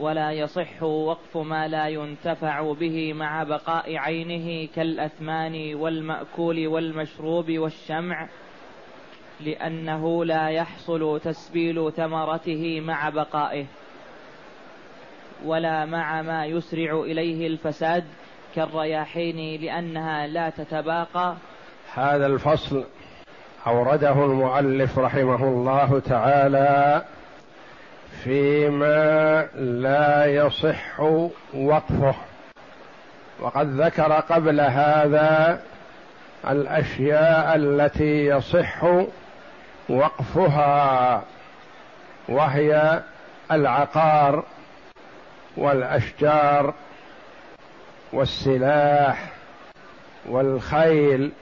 ولا يصح وقف ما لا ينتفع به مع بقاء عينه كالأثمان والمأكول والمشروب والشمع لأنه لا يحصل تسبيل ثمرته مع بقائه ولا مع ما يسرع إليه الفساد كالرياحين لأنها لا تتباقى. هذا الفصل أورده المؤلف رحمه الله تعالى فيما لا يصح وقفه. وقد ذكر قبل هذا الأشياء التي يصح وقفها وهي العقار والأشجار والسلاح والخيل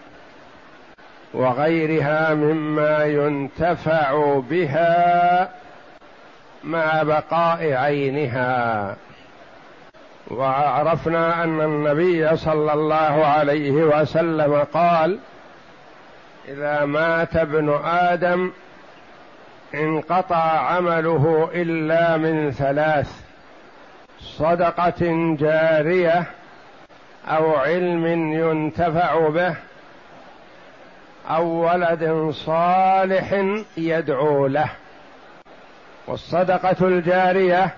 وغيرها مما ينتفع بها مع بقاء عينها. وعرفنا أن النبي صلى الله عليه وسلم قال إذا مات ابن آدم انقطع عمله إلا من ثلاث صدقة جارية أو علم ينتفع به أو ولد صالح يدعو له. والصدقة الجارية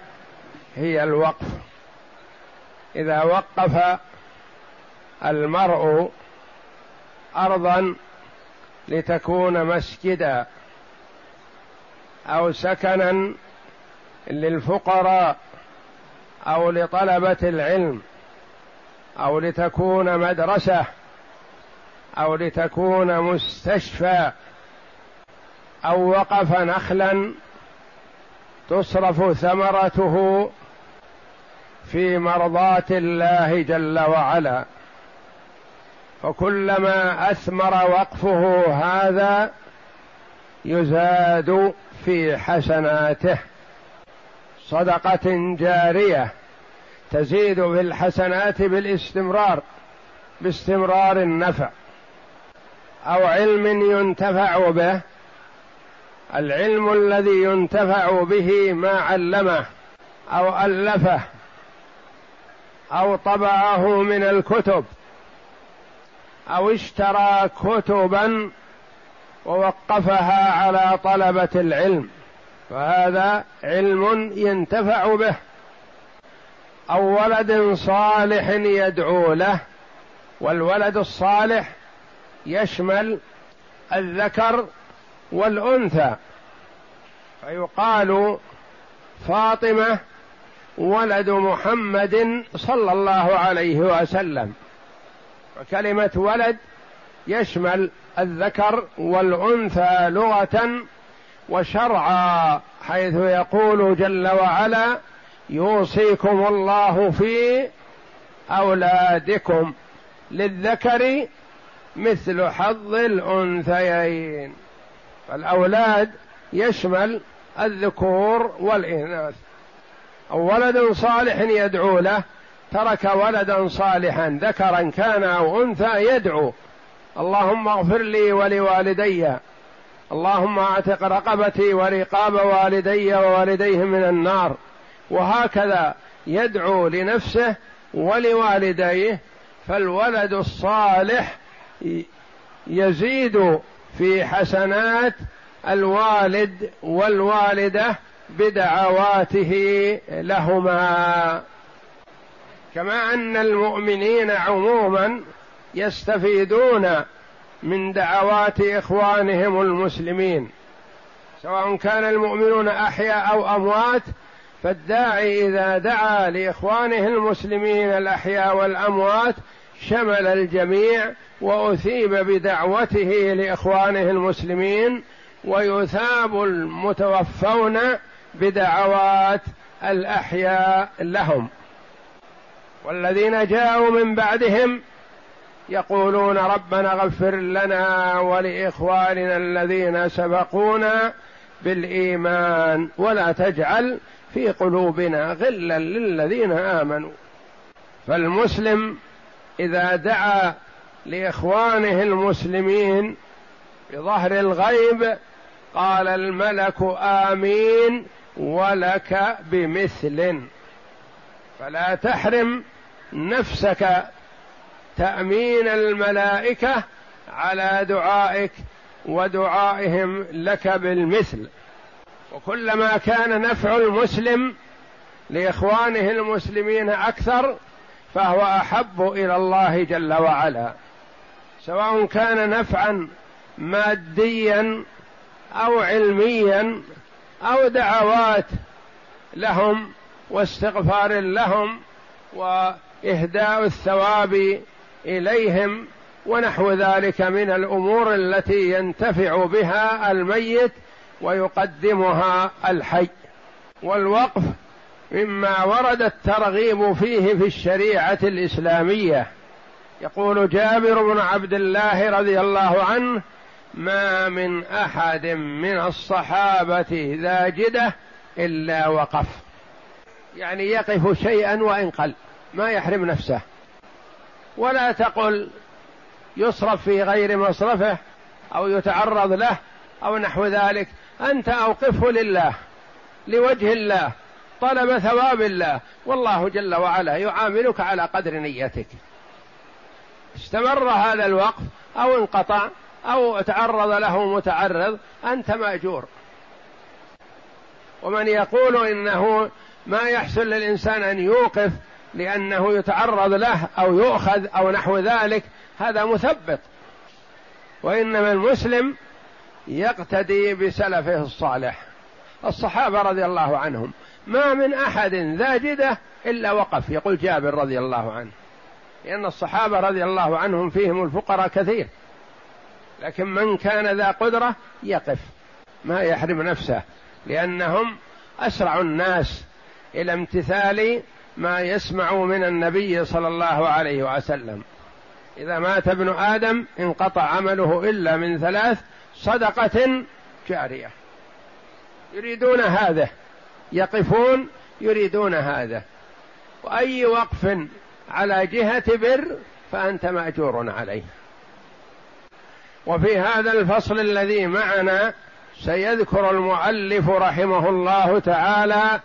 هي الوقف. إذا وقف المرء أرضا لتكون مسجدا أو سكنا للفقراء أو لطلبة العلم أو لتكون مدرسة أو لتكون مستشفى أو وقف نخلا تصرف ثمرته في مرضاه الله جل وعلا. فكلما أثمر وقفه هذا يزاد في حسناته. صدقة جارية تزيد في الحسنات بالاستمرار باستمرار النفع. أو علم ينتفع به العلم الذي ينتفع به ما علمه أو ألفه أو طبعه من الكتب أو اشترى كتبا ووقفها على طلبة العلم فهذا علم ينتفع به. أو ولد صالح يدعو له والولد الصالح يشمل الذكر والأنثى فيقال فاطمة ولد محمد صلى الله عليه وسلم. وكلمه ولد يشمل الذكر والأنثى لغة وشرعا حيث يقول جل وعلا يوصيكم الله في أولادكم للذكر مثل حظ الأنثيين. فالأولاد يشمل الذكور والإناث. أو ولد صالح يدعو له ترك ولدا صالحا ذكرا كان أو أنثى يدعو. اللهم اغفر لي ولوالدي. اللهم أعتق رقبتي ورقاب والدي ووالديه من النار. وهكذا يدعو لنفسه ولوالديه. فالولد الصالح يزيد في حسنات الوالد والوالدة بدعواته لهما. كما أن المؤمنين عموما يستفيدون من دعوات إخوانهم المسلمين. سواء كان المؤمنون أحياء أو أموات فالداعي إذا دعا لإخوانه المسلمين الأحياء والأموات شمل الجميع وأثيب بدعوته لإخوانه المسلمين ويثاب المتوفون بدعوات الأحياء لهم. والذين جاءوا من بعدهم يقولون ربنا اغفر لنا ولإخواننا الذين سبقونا بالإيمان ولا تجعل في قلوبنا غلا للذين آمنوا. فالمسلم إذا دعا لإخوانه المسلمين بظهر الغيب قال الملك آمين ولك بمثل. فلا تحرم نفسك تأمين الملائكة على دعائك ودعائهم لك بالمثل. وكلما كان نفع المسلم لإخوانه المسلمين أكثر فهو أحب إلى الله جل وعلا سواء كان نفعا ماديا أو علميا أو دعوات لهم واستغفار لهم وإهداء الثواب إليهم ونحو ذلك من الأمور التي ينتفع بها الميت ويقدمها الحي. والوقف مما ورد الترغيب فيه في الشريعة الإسلامية. يقول جابر بن عبد الله رضي الله عنه ما من أحد من الصحابة ذا جدة إلا وقف. يعني يقف شيئا وإن قل ما يحرم نفسه. ولا تقل يصرف في غير مصرفه أو يتعرض له أو نحو ذلك. أنت أوقفه لله لوجه الله. طلب ثواب الله. والله جل وعلا يعاملك على قدر نيتك. استمر هذا الوقف أو انقطع أو تعرض له متعرض أنت مأجور. ومن يقول إنه ما يحسن للإنسان أن يوقف لأنه يتعرض له أو يؤخذ أو نحو ذلك هذا مثبط وإنما المسلم يقتدي بسلفه الصالح. الصحابة رضي الله عنهم. ما من أحد ذا جدة إلا وقف. يقول جابر رضي الله عنه. لأن الصحابة رضي الله عنهم فيهم الفقراء كثير. لكن من كان ذا قدرة يقف. ما يحرم نفسه. لأنهم أسرع الناس إلى امتثال ما يسمع من النبي صلى الله عليه وسلم. إذا مات ابن آدم انقطع عمله إلا من ثلاث صدقة جارية. يريدون هذا يقفون يريدون هذا. وأي وقف على جهة بر فأنت مأجور عليه. وفي هذا الفصل الذي معنا سيذكر المؤلف رحمه الله تعالى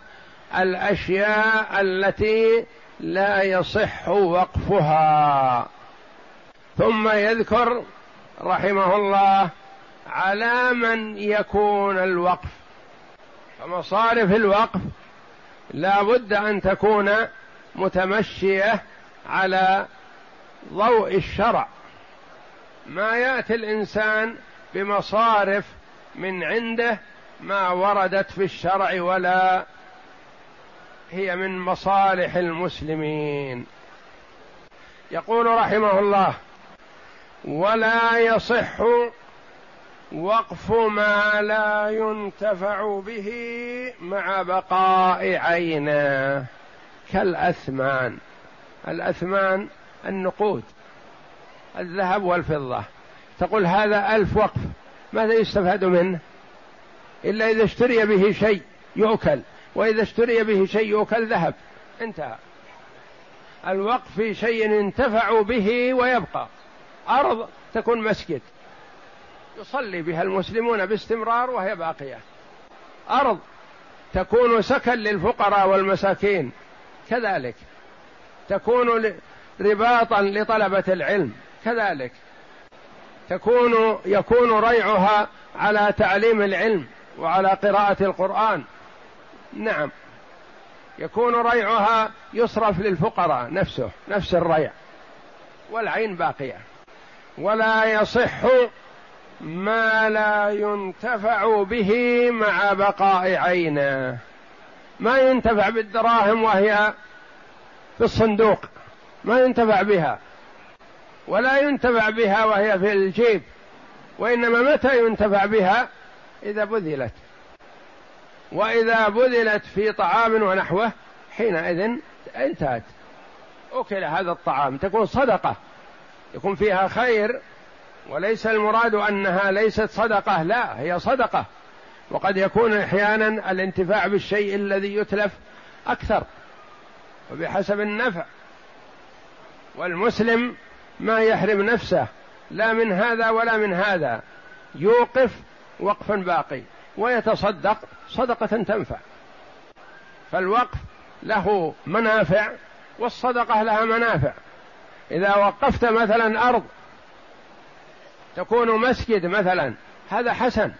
الأشياء التي لا يصح وقفها. ثم يذكر رحمه الله على من يكون الوقف. فمصارف الوقف لا بد أن تكون متمشية على ضوء الشرع. ما يأتي الإنسان بمصارف من عنده ما وردت في الشرع ولا هي من مصالح المسلمين. يقول رحمه الله ولا يصح وقف ما لا ينتفع به مع بقاء عينه كالأثمان. الأثمان النقود الذهب والفضة. تقول هذا ألف وقف ماذا يستفاد منه؟ إلا إذا اشتري به شيء يؤكل وإذا اشتري به شيء يؤكل ذهب. انتهى. الوقف في شيء ينتفع به ويبقى. أرض تكون مسجد. يصلي بها المسلمون باستمرار وهي باقية. أرض تكون سكن للفقراء والمساكين. كذلك. تكون رباطا لطلبة العلم. كذلك. تكون يكون ريعها على تعليم العلم وعلى قراءة القرآن. نعم. يكون ريعها يصرف للفقراء نفسه نفس الريع. والعين باقية. ولا يصح ما لا ينتفع به مع بقاء عينه. ما ينتفع بالدراهم وهي في الصندوق. ما ينتفع بها. ولا ينتفع بها وهي في الجيب. وإنما متى ينتفع بها؟ إذا بذلت. وإذا بذلت في طعام ونحوه حينئذ انتهت. أكل هذا الطعام. تكون صدقة. يكون فيها خير. وليس المراد أنها ليست صدقة لا هي صدقة. وقد يكون أحيانا الانتفاع بالشيء الذي يتلف أكثر وبحسب النفع. والمسلم ما يحرم نفسه لا من هذا ولا من هذا. يوقف وقفا باقي ويتصدق صدقة تنفع. فالوقف له منافع والصدقة لها منافع. إذا وقفت مثلا أرض تكون مسجد مثلا. هذا حسن.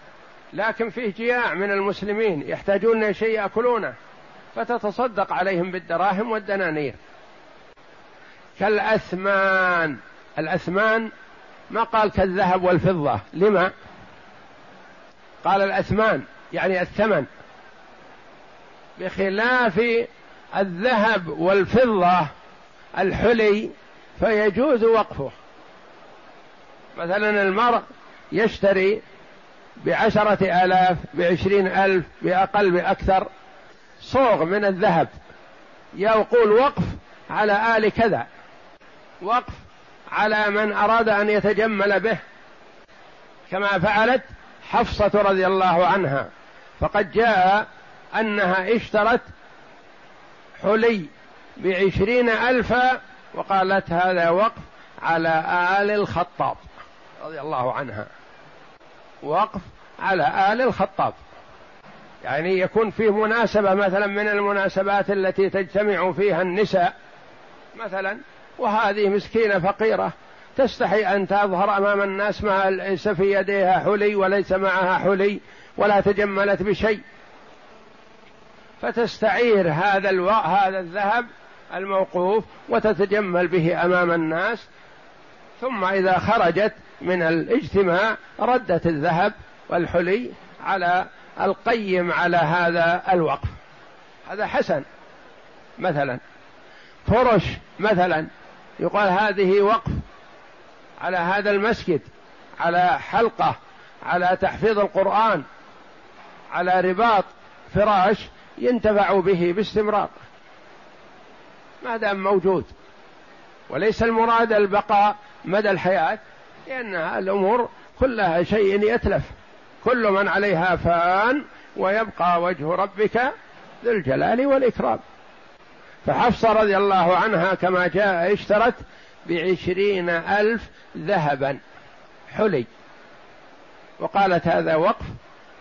لكن فيه جياع من المسلمين يحتاجون شيء يأكلونه. فتتصدق عليهم بالدراهم والدنانير. كالأثمان. الأثمان ما قال كالذهب والفضة. لما؟ قال الأثمان يعني الثمن. بخلاف الذهب والفضة الحلي فيجوز وقفه. مثلا المرء يشتري بعشرة آلاف بعشرين ألف بأقل بأكثر صوغ من الذهب. يقول وقف على آل كذا. وقف على من أراد أن يتجمل به. كما فعلت حفصة رضي الله عنها. فقد جاء أنها اشترت حلي بعشرين ألفا وقالت هذا وقف على آل الخطاب. رضي الله عنها. وقف على آل الخطاب. يعني يكون فيه مناسبة مثلا من المناسبات التي تجتمع فيها النساء. مثلا وهذه مسكينة فقيرة تستحي أن تظهر أمام الناس ما ليس في يديها حلي وليس معها حلي ولا تجملت بشيء. فتستعير هذا ألو... هذا الذهب الموقوف وتتجمل به أمام الناس. ثم إذا خرجت من الاجتماع ردت الذهب والحلي على القيم على هذا الوقف. هذا حسن مثلا. فرش مثلا. يقال هذه وقف على هذا المسجد على حلقة على تحفيظ القرآن على رباط فراش ينتفع به باستمرار. ما دام موجود. وليس المراد البقاء مدى الحياة. لأن الأمور كلها شيء يتلف. كل من عليها فان ويبقى وجه ربك ذو الجلال والإكرام. فحفصة رضي الله عنها كما جاء اشترت بعشرين ألف ذهبا. حلي. وقالت هذا وقف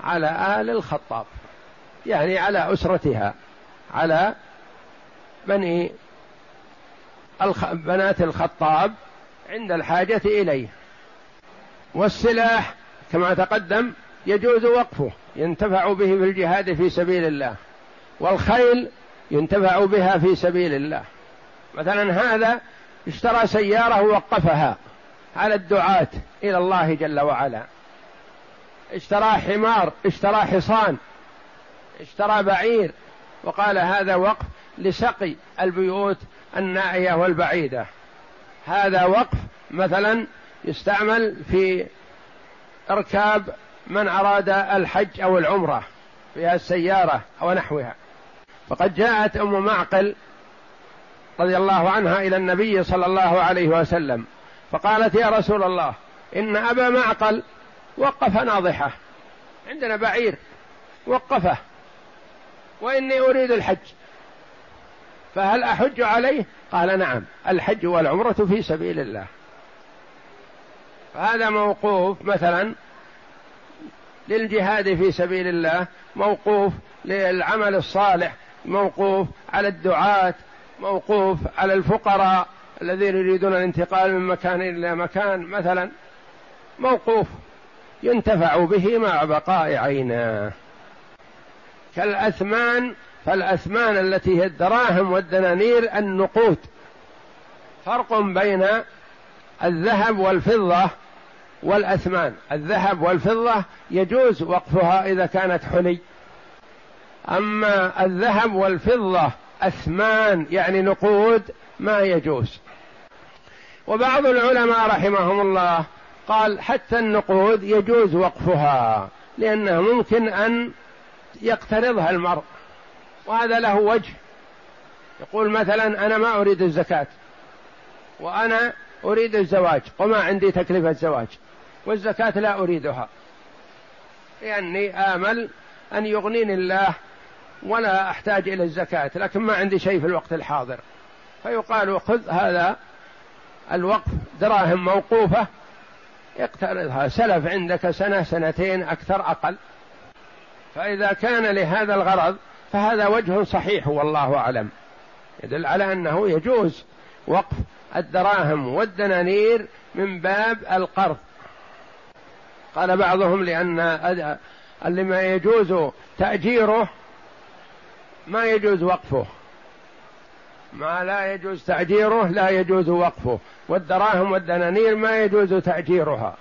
على آل الخطاب. يعني على أسرتها. على بني. بنات الخطاب عند الحاجة إليه. والسلاح كما تقدم يجوز وقفه ينتفع به في الجهاد في سبيل الله والخيل ينتفع بها في سبيل الله. مثلا هذا اشترى سيارة ووقفها على الدعاة إلى الله جل وعلا. اشترى حمار اشترى حصان اشترى بعير وقال هذا وقف لسقي البيوت النائية والبعيدة. هذا وقف مثلا يستعمل في إركاب من أراد الحج أو العمرة فيها السيارة أو نحوها. فقد جاءت أم معقل رضي الله عنها إلى النبي صلى الله عليه وسلم فقالت يا رسول الله إن أبا معقل وقف ناضحة عندنا بعير وقفه وإني أريد الحج. فهل أحج عليه؟ قال نعم الحج والعمرة في سبيل الله. فهذا موقوف مثلا للجهاد في سبيل الله موقوف للعمل الصالح موقوف على الدعاة موقوف على الفقراء الذين يريدون الانتقال من مكان إلى مكان مثلا موقوف ينتفع به مع بقاء عيناه. كالأثمان فالأثمان التي هي الدراهم والدنانير النقود فرق بين الذهب والفضة والأثمان الذهب والفضة يجوز وقفها إذا كانت حلي. أما الذهب والفضة أثمان يعني نقود ما يجوز. وبعض العلماء رحمهم الله قال حتى النقود يجوز وقفها لأنه ممكن أن يقترضها المرء وهذا له وجه. يقول مثلا أنا ما أريد الزكاة وأنا أريد الزواج وما عندي تكلفة زواج. والزكاة لا أريدها. لأني آمل أن يغنيني الله ولا أحتاج إلى الزكاة لكن ما عندي شيء في الوقت الحاضر. فيقال خذ هذا الوقف دراهم موقوفة اقترضها. سلف عندك سنة سنتين أكثر أقل. فإذا كان لهذا الغرض فهذا وجه صحيح والله أعلم. يدل على أنه يجوز وقف الدراهم والدنانير من باب القرض. قال بعضهم لأن اللي ما يجوز تأجيره ما يجوز وقفه. ما لا يجوز تأجيره لا يجوز وقفه. والدراهم والدنانير ما يجوز تأجيرها.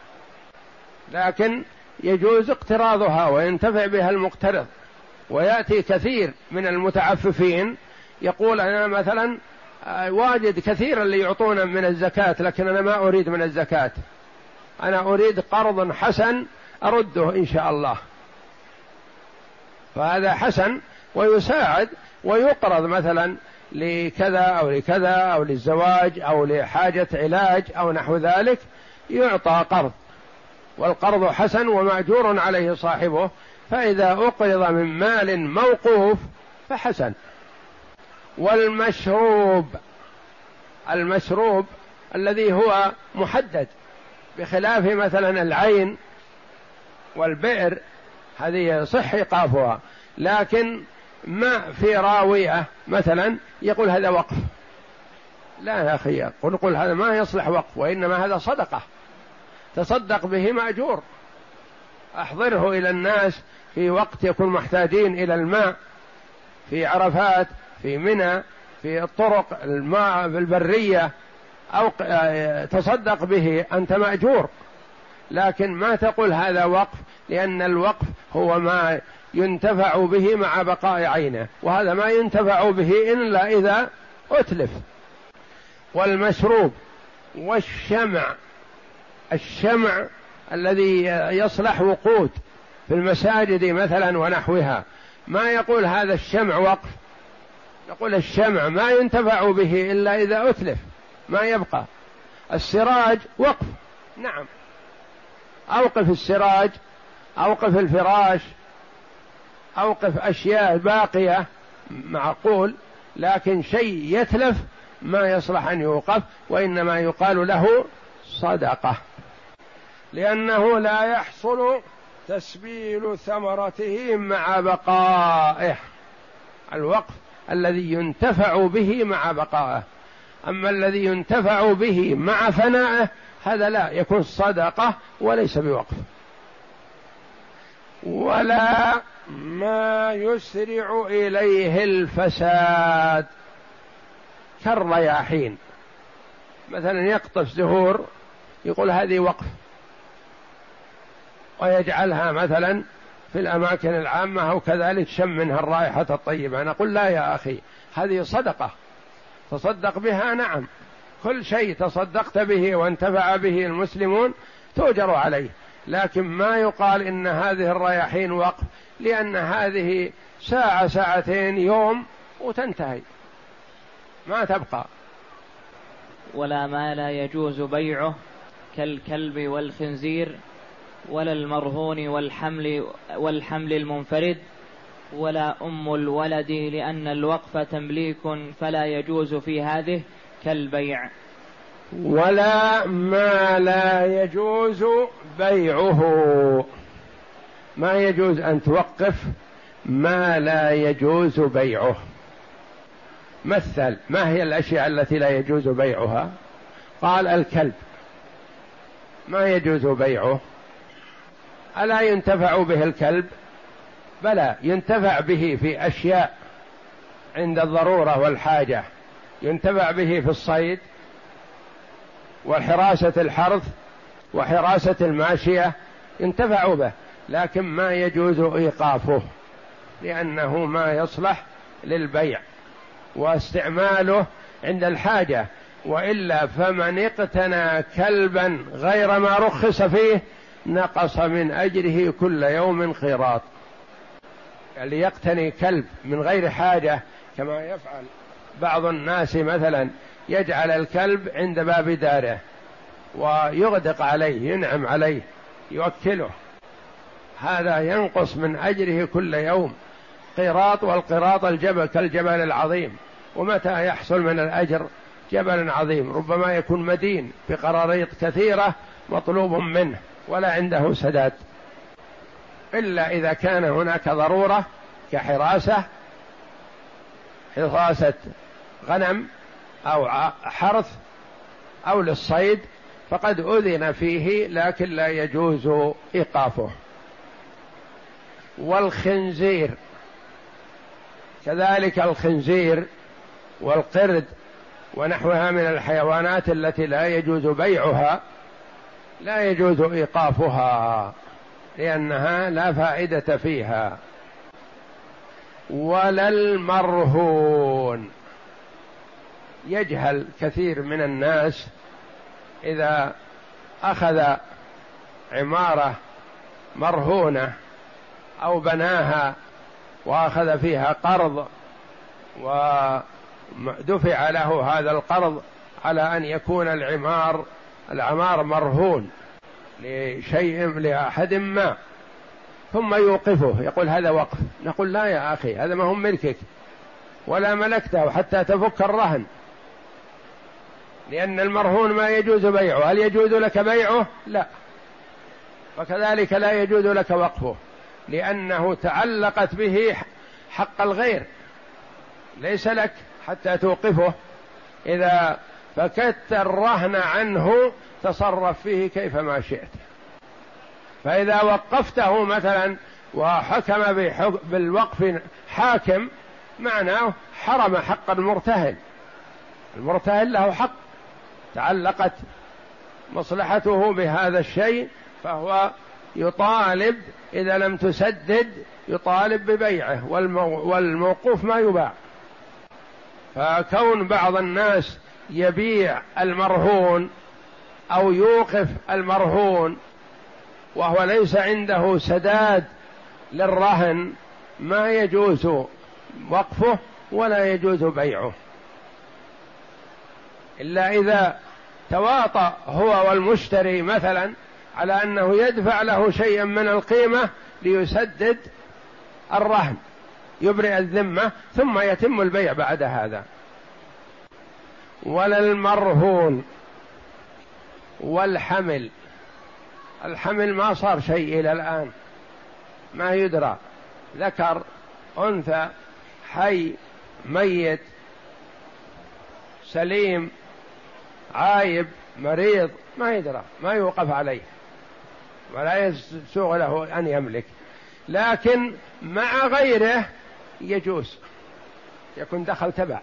لكن يجوز اقتراضها وينتفع بها المقترض. ويأتي كثير من المتعففين يقول أنا مثلا آه، واجد كثير اللي يعطونا من الزكاة لكن أنا ما أريد من الزكاة. أنا أريد قرض حسن أرده إن شاء الله. فهذا حسن ويساعد ويقرض مثلا لكذا أو لكذا أو للزواج أو لحاجة علاج أو نحو ذلك يعطى قرض. والقرض حسن ومأجور عليه صاحبه فإذا أقرض من مال موقوف فحسن. والمشروب المشروب الذي هو محدد. بخلاف مثلا العين والبئر هذه يصح إيقافها. لكن ما في راوية مثلا يقول هذا وقف. لا يا أخي قل قل هذا ما يصلح وقف وإنما هذا صدقة. تصدق به مأجور. أحضره إلى الناس في وقت يكون محتاجين إلى الماء. في عرفات في منى في الطرق الماء في البرية. أو تصدق به أنت مأجور. لكن ما تقول هذا وقف لأن الوقف هو ما ينتفع به مع بقاء عينه. وهذا ما ينتفع به إلا إذا أتلف. والمشروب والشمع الشمع الذي يصلح وقود في المساجد مثلا ونحوها. ما يقول هذا الشمع وقف؟ يقول الشمع ما ينتفع به إلا إذا أتلف. ما يبقى. السراج وقف. نعم. أوقف السراج أوقف الفراش أوقف أشياء باقية معقول لكن شيء يتلف ما يصلح أن يوقف وإنما يقال له صدقة. لأنه لا يحصل تسبيل ثمرته مع بقائه. الوقف الذي ينتفع به مع بقائه. أما الذي ينتفع به مع فنائه هذا لا يكون صدقة وليس بوقف. ولا ما يسرع إليه الفساد. كالرياحين. مثلا يقطف زهور يقول هذه وقف. ويجعلها مثلا في الأماكن العامة أو كذلك شم منها الرائحة الطيبة. نقول لا يا أخي هذه صدقة. تصدق بها؟ نعم. كل شيء تصدقت به وانتفع به المسلمون تؤجر عليه. لكن ما يقال إن هذه الرياحين وقف لأن هذه ساعة ساعتين يوم وتنتهي. ما تبقى. ولا ما لا يجوز بيعه كالكلب والخنزير ولا المرهون والحمل والحمل المنفرد ولا أم الولد لأن الوقف تمليك فلا يجوز في هذه كالبيع. ولا ما لا يجوز بيعه. ما يجوز أن توقف ما لا يجوز بيعه. مثل ما هي الأشياء التي لا يجوز بيعها؟ قال الكلب. ما يجوز بيعه. ألا ينتفع به الكلب؟ بلى ينتفع به في أشياء عند الضرورة والحاجة. ينتفع به في الصيد وحراسة الحرث وحراسة الماشية ينتفع به لكن ما يجوز إيقافه لأنه ما يصلح للبيع. واستعماله عند الحاجة وإلا فمن اقتنى كلبا غير ما رخص فيه نقص من أجره كل يوم قيراط اللي يقتني كلب من غير حاجة كما يفعل بعض الناس مثلا يجعل الكلب عند باب داره ويغدق عليه ينعم عليه يوكله. هذا ينقص من أجره كل يوم. قيراط والقراط الجبل كالجبل العظيم. ومتى يحصل من الأجر؟ جبل عظيم ربما يكون مدين بقراريط كثيرة مطلوب منه ولا عنده سداد. إلا إذا كان هناك ضرورة كحراسة حراسة غنم أو حرث أو للصيد فقد أذن فيه لكن لا يجوز إيقافه. والخنزير كذلك الخنزير والقرد ونحوها من الحيوانات التي لا يجوز بيعها لا يجوز إيقافها. لأنها لا فائدة فيها. ولا المرهون. يجهل كثير من الناس إذا أخذ عمارة مرهونة أو بناها وأخذ فيها قرض ودفع له هذا القرض على أن يكون العمار العمار مرهون. لشيء لأحد ما. ثم يوقفه. يقول هذا وقف. نقول لا يا أخي هذا ما هو ملكك. ولا ملكته حتى تفك الرهن. لأن المرهون ما يجوز بيعه. هل يجوز لك بيعه؟ لا. وكذلك لا يجوز لك وقفه. لأنه تعلقت به حق الغير. ليس لك حتى توقفه. إذا فكدت الرهن عنه تصرف فيه كيفما شئت. فإذا وقفته مثلا وحكم بالوقف حاكم معناه حرم حق المرتهن. المرتهن له حق. تعلقت مصلحته بهذا الشيء فهو يطالب إذا لم تسدد يطالب ببيعه والموقوف ما يباع. فكون بعض الناس يبيع المرهون أو يوقف المرهون وهو ليس عنده سداد للرهن ما يجوز وقفه ولا يجوز بيعه. إلا إذا تواطأ هو والمشتري مثلا على أنه يدفع له شيئا من القيمة ليسدد الرهن يبرئ الذمة ثم يتم البيع بعد هذا. ولا المرهون والحمل. الحمل ما صار شيء إلى الآن. ما يدرى. ذكر أنثى حي ميت سليم عايب مريض ما يدرى. ما يوقف عليه. ولا يسوغ له أن يملك. لكن مع غيره يجوز. يكون دخل تبع.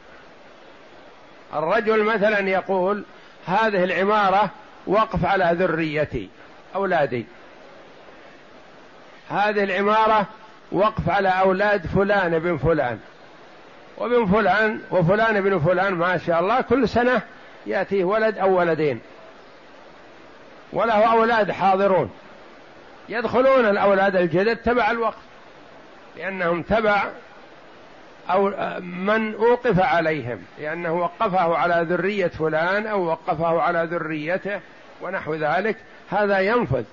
الرجل مثلا يقول هذه العمارة وقف على ذريتي أولادي. هذه العمارة وقف على أولاد فلان بن فلان. وبن فلان وفلان بن فلان ما شاء الله كل سنة يأتيه ولد أو ولدين. وله أولاد حاضرون. يدخلون الأولاد الجدد تبع الوقف لأنهم تبع أو من أوقف عليهم لأنه وقفه على ذرية فلان أو وقفه على ذريته ونحو ذلك هذا ينفذ.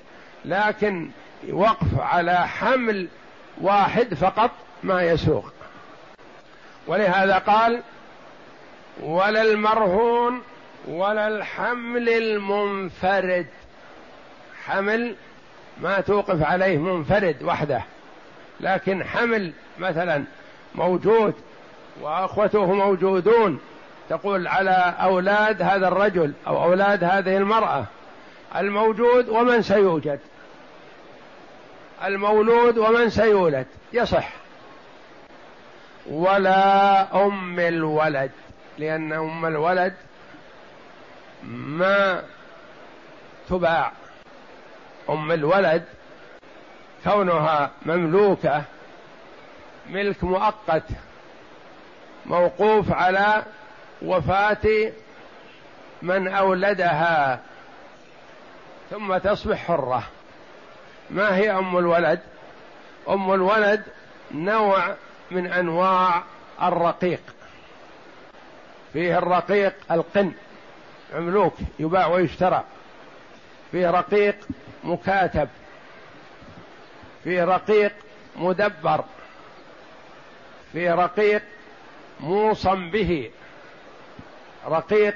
لكن وقف على حمل واحد فقط ما يسوق. ولهذا قال ولا المرهون ولا الحمل المنفرد. حمل ما توقف عليه منفرد وحده لكن حمل مثلا موجود وأخوته موجودون تقول على أولاد هذا الرجل أو أولاد هذه المرأة الموجود ومن سيوجد؟ المولود ومن سيولد؟ يصح. ولا أم الولد لأن أم الولد ما تباع. أم الولد كونها مملوكة ملك مؤقت موقوف على وفاة من أولدها ثم تصبح حرة. ما هي أم الولد؟ أم الولد نوع من أنواع الرقيق. فيه الرقيق القن مملوك يباع ويشترى. فيه رقيق مكاتب. فيه رقيق مدبر. فيه رقيق موصى به. رقيق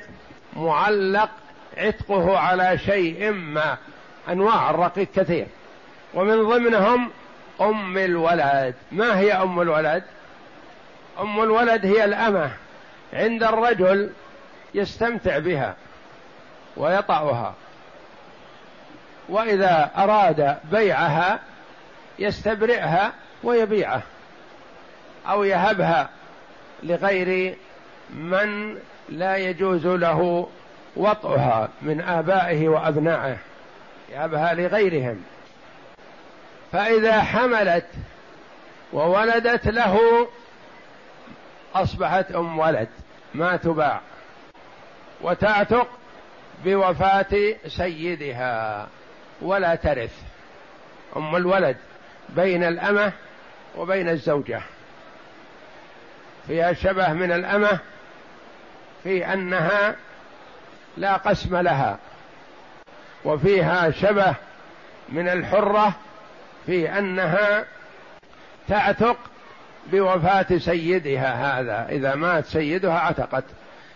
معلق عتقه على شيء ما. أنواع الرقيق كثير. ومن ضمنهم أم الولد. ما هي أم الولد؟ أم الولد هي الأمة عند الرجل يستمتع بها ويطأها. وإذا أراد بيعها يستبرئها ويبيعه. أو يهبها لغير من لا يجوز له وطئها من آبائه وأبنائه يهبها لغيرهم. فإذا حملت وولدت له أصبحت أم ولد ما تباع. وتعتق بوفاة سيدها ولا ترث. أم الولد بين الأمة وبين الزوجة. فيها شبه من الأمة في أنها لا قسم لها وفيها شبه من الحرة في أنها تعتق بوفاة سيدها هذا إذا مات سيدها عتقت.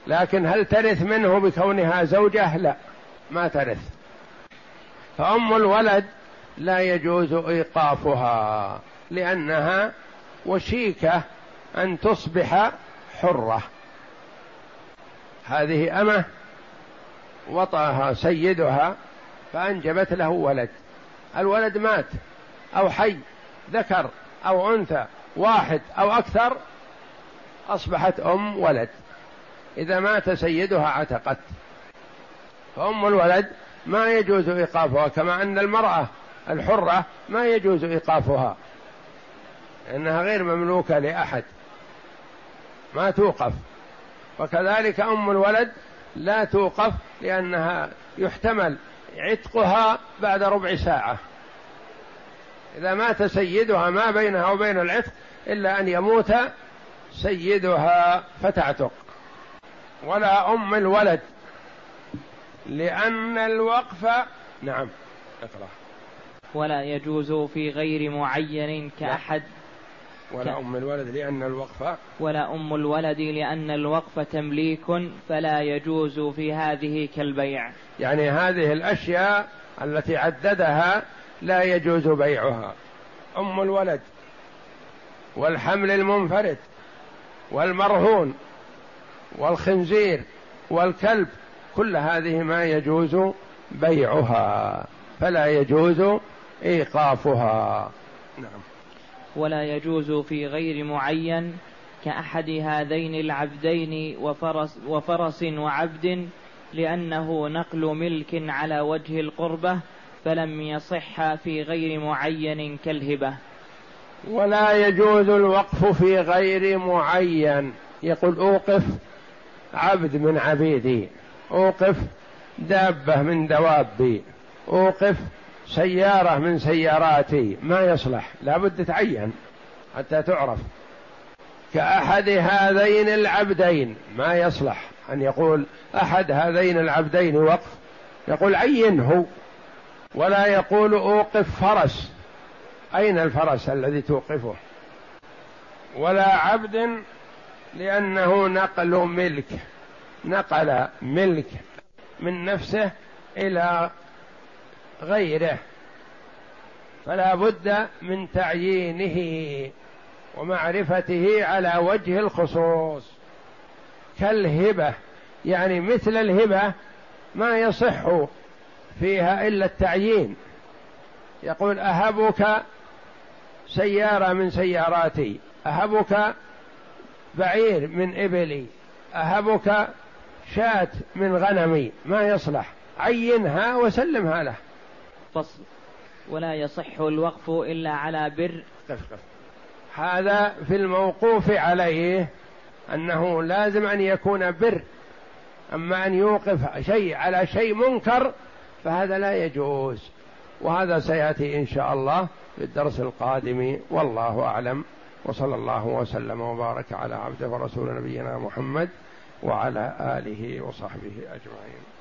لكن هل ترث منه بكونها زوجة؟ لا ما ترث. فأم الولد لا يجوز إيقافها لأنها وشيكة أن تصبح حرة. هذه أمة وطأها سيدها فأنجبت له ولد. الولد مات أو حي ذكر أو أنثى واحد أو أكثر أصبحت أم ولد. إذا مات سيدها عتقت. فأم الولد ما يجوز إيقافها كما أن المرأة الحرة ما يجوز إيقافها لأنها غير مملوكة لأحد. ما توقف. وكذلك أم الولد لا توقف لأنها يحتمل عتقها بعد ربع ساعة. إذا مات سيدها ما بينها وبين العتق إلا أن يموت سيدها فتعتق. ولا أم الولد لأن الوقف نعم. أقرأ. ولا يجوز في غير معين كأحد. ولا أم الولد لأن الوقف ولا أم الولد لأن الوقف تمليك فلا يجوز في هذه كالبيع. يعني هذه الأشياء التي عددها لا يجوز بيعها. أم الولد والحمل المنفرد والمرهون والخنزير والكلب كل هذه ما يجوز بيعها فلا يجوز إيقافها. ولا يجوز في غير معين كأحد هذين العبدين وفرس, وفرس وعبد لأنه نقل ملك على وجه القربة فلم يصح في غير معين كالهبة. ولا يجوز الوقف في غير معين. يقول أوقف عبد من عبيدي أوقف دابة من دوابي أوقف سيارة من سياراتي ما يصلح لابد تعين حتى تعرف. كأحد هذين العبدين ما يصلح أن يقول أحد هذين العبدين وقف. يقول عينه ولا يقول أوقف فرس. أين الفرس الذي توقفه؟ ولا عبد لأنه نقل ملك نقل ملك من نفسه إلى غيره. فلا بد من تعيينه ومعرفته على وجه الخصوص. كالهبة يعني مثل الهبة ما يصح فيها إلا التعيين. يقول أهبك سيارة من سياراتي أهبك بعير من إبلي أهبك شاة من غنمي ما يصلح. عينها وسلمها له. فصل ولا يصح الوقف إلا على بر. هذا في الموقوف عليه أنه لازم أن يكون بر أما أن يوقف شيء على شيء منكر فهذا لا يجوز. وهذا سيأتي إن شاء الله في الدرس القادم والله أعلم. وصلى الله وسلم وبارك على عبده ورسول نبينا محمد وعلى آله وصحبه أجمعين.